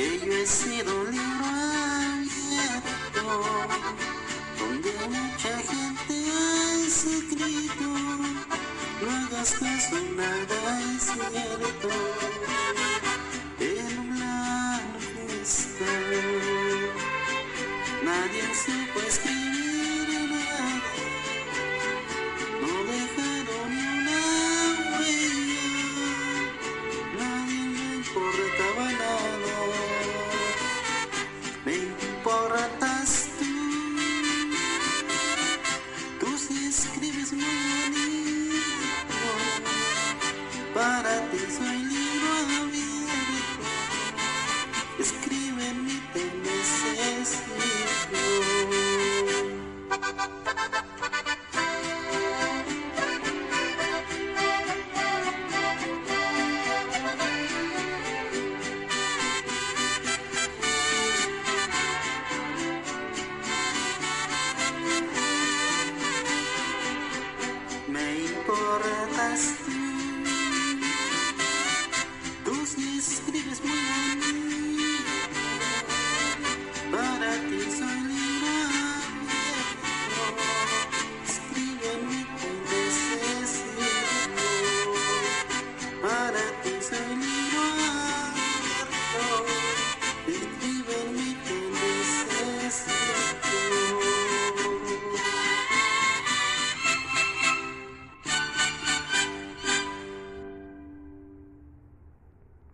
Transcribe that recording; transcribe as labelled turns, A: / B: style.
A: que yo he sido libro abierto, donde mucha gente ha escrito, no hagas caso, nada es cierto, en un blanco está, nadie supo escribir. Escribe mi te. Me importas